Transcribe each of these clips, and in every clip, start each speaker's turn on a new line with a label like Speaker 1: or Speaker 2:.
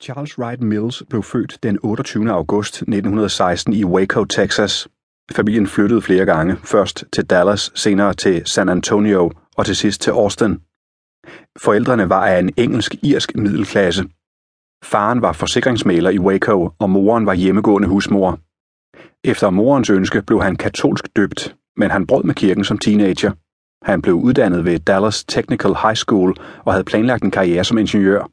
Speaker 1: Charles Wright Mills blev født den 28. august 1916 i Waco, Texas. Familien flyttede flere gange, først til Dallas, senere til San Antonio og til sidst til Austin. Forældrene var af en engelsk-irsk middelklasse. Faren var forsikringsmaler i Waco, og moren var hjemmegående husmor. Efter morens ønske blev han katolsk døbt, men han brød med kirken som teenager. Han blev uddannet ved Dallas Technical High School og havde planlagt en karriere som ingeniør.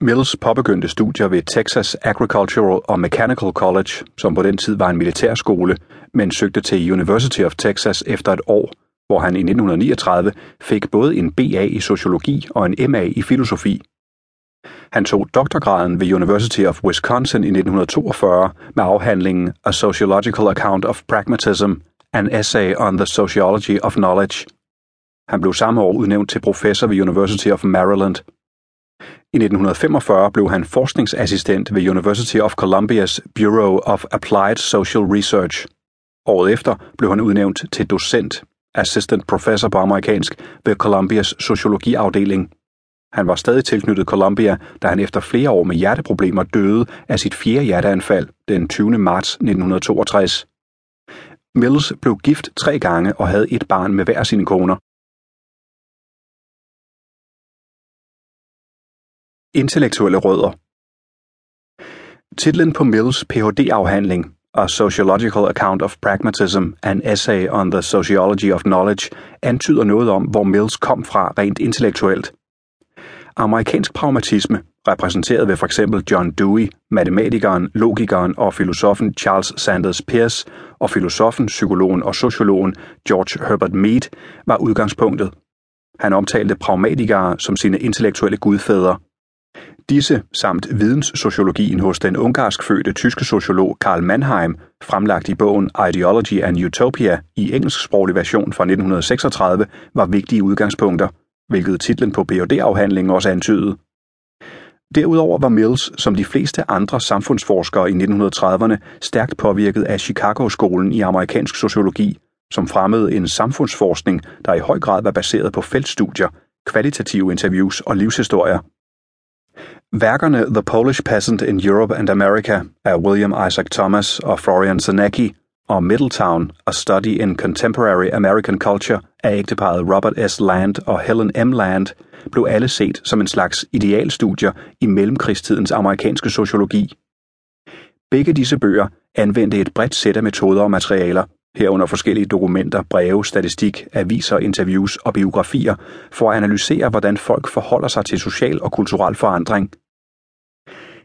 Speaker 1: Mills påbegyndte studier ved Texas Agricultural og Mechanical College, som på den tid var en militærskole, men søgte til University of Texas efter et år, hvor han i 1939 fik både en BA i sociologi og en MA i filosofi. Han tog doktorgraden ved University of Wisconsin i 1942 med afhandlingen A Sociological Account of Pragmatism, an essay on the sociology of knowledge. Han blev samme år udnævnt til professor ved University of Maryland. I 1945 blev han forskningsassistent ved University of Columbia's Bureau of Applied Social Research. Året efter blev han udnævnt til docent, assistant professor på amerikansk, ved Columbias sociologiafdeling. Han var stadig tilknyttet Columbia, da han efter flere år med hjerteproblemer døde af sit fjerde hjerteanfald den 20. marts 1962. Mills blev gift tre gange og havde et barn med hver sine koner. Intellektuelle rødder Titlen på Mills Ph.D.-afhandling A Sociological Account of Pragmatism, an Essay on the Sociology of Knowledge, antyder noget om, hvor Mills kom fra rent intellektuelt. Amerikansk pragmatisme, repræsenteret ved for eksempel John Dewey, matematikeren, logikeren og filosofen Charles Sanders Peirce og filosofen, psykologen og sociologen George Herbert Mead, var udgangspunktet. Han omtalte pragmatikere som sine intellektuelle gudfædre – Disse samt videnssociologien hos den ungarsk fødte tyske sociolog Karl Mannheim, fremlagt i bogen Ideology and Utopia i engelsksproglig version fra 1936, var vigtige udgangspunkter, hvilket titlen på Ph.D.-afhandlingen også antydede. Derudover var Mills, som de fleste andre samfundsforskere i 1930'erne, stærkt påvirket af Chicago-skolen i amerikansk sociologi, som fremmede en samfundsforskning, der i høj grad var baseret på feltstudier, kvalitative interviews og livshistorier. Værkerne The Polish Peasant in Europe and America af William Isaac Thomas og Florian Zanecki og Middletown, A Study in Contemporary American Culture af ægteparet Robert S. Land og Helen M. Land, blev alle set som en slags idealstudier i mellemkrigstidens amerikanske sociologi. Begge disse bøger anvendte et bredt sæt af metoder og materialer – herunder forskellige dokumenter, breve, statistik, aviser, interviews og biografier, for at analysere, hvordan folk forholder sig til social og kulturel forandring.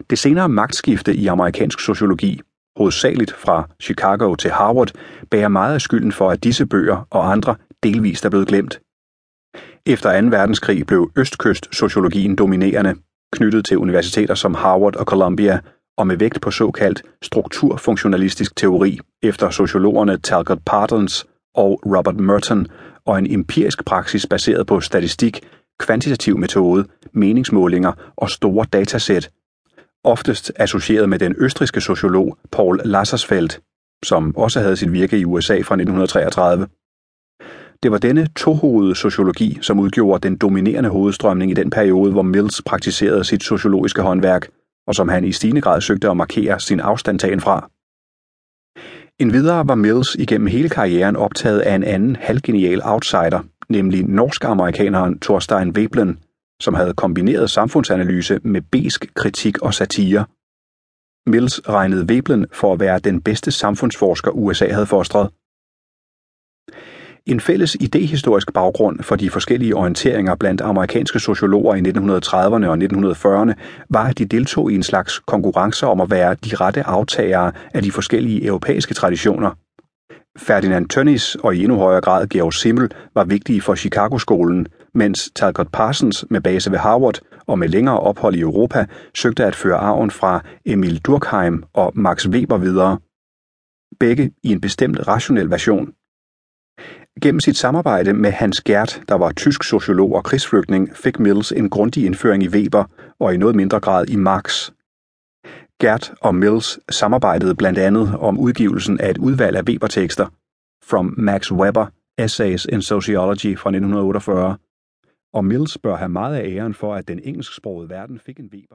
Speaker 1: Det senere magtskifte i amerikansk sociologi, hovedsageligt fra Chicago til Harvard, bærer meget af skylden for, at disse bøger og andre delvist er blevet glemt. Efter 2. verdenskrig blev østkyst-sociologien dominerende, knyttet til universiteter som Harvard og Columbia, og med vægt på såkaldt strukturfunktionalistisk teori efter sociologerne Talcott Parsons og Robert Merton og en empirisk praksis baseret på statistik, kvantitativ metode, meningsmålinger og store datasæt, oftest associeret med den østriske sociolog Paul Lassersfeldt, som også havde sit virke i USA fra 1933. Det var denne tohovede sociologi, som udgjorde den dominerende hovedstrømning i den periode, hvor Mills praktiserede sit sociologiske håndværk – og som han i stigende grad søgte at markere sin afstandtagen fra. En videre var Mills igennem hele karrieren optaget af en anden halvgenial outsider, nemlig norsk-amerikaneren Thorstein Veblen, som havde kombineret samfundsanalyse med besk kritik og satire. Mills regnede Veblen for at være den bedste samfundsforsker USA havde fostret. En fælles idehistorisk baggrund for de forskellige orienteringer blandt amerikanske sociologer i 1930'erne og 1940'erne var, at de deltog i en slags konkurrence om at være de rette aftagere af de forskellige europæiske traditioner. Ferdinand Tönnies og i endnu højere grad Georg Simmel var vigtige for Chicago-skolen, mens Talcott Parsons med base ved Harvard og med længere ophold i Europa søgte at føre arven fra Emil Durkheim og Max Weber videre. Begge i en bestemt rationel version – Gennem sit samarbejde med Hans Gert, der var tysk sociolog og krigsflygtning, fik Mills en grundig indføring i Weber og i noget mindre grad i Marx. Gert og Mills samarbejdede blandt andet om udgivelsen af et udvalg af Weber-tekster, From Max Weber, Essays in Sociology fra 1948, og Mills bør have meget af æren for, at den engelsksprogede verden fik en Weber.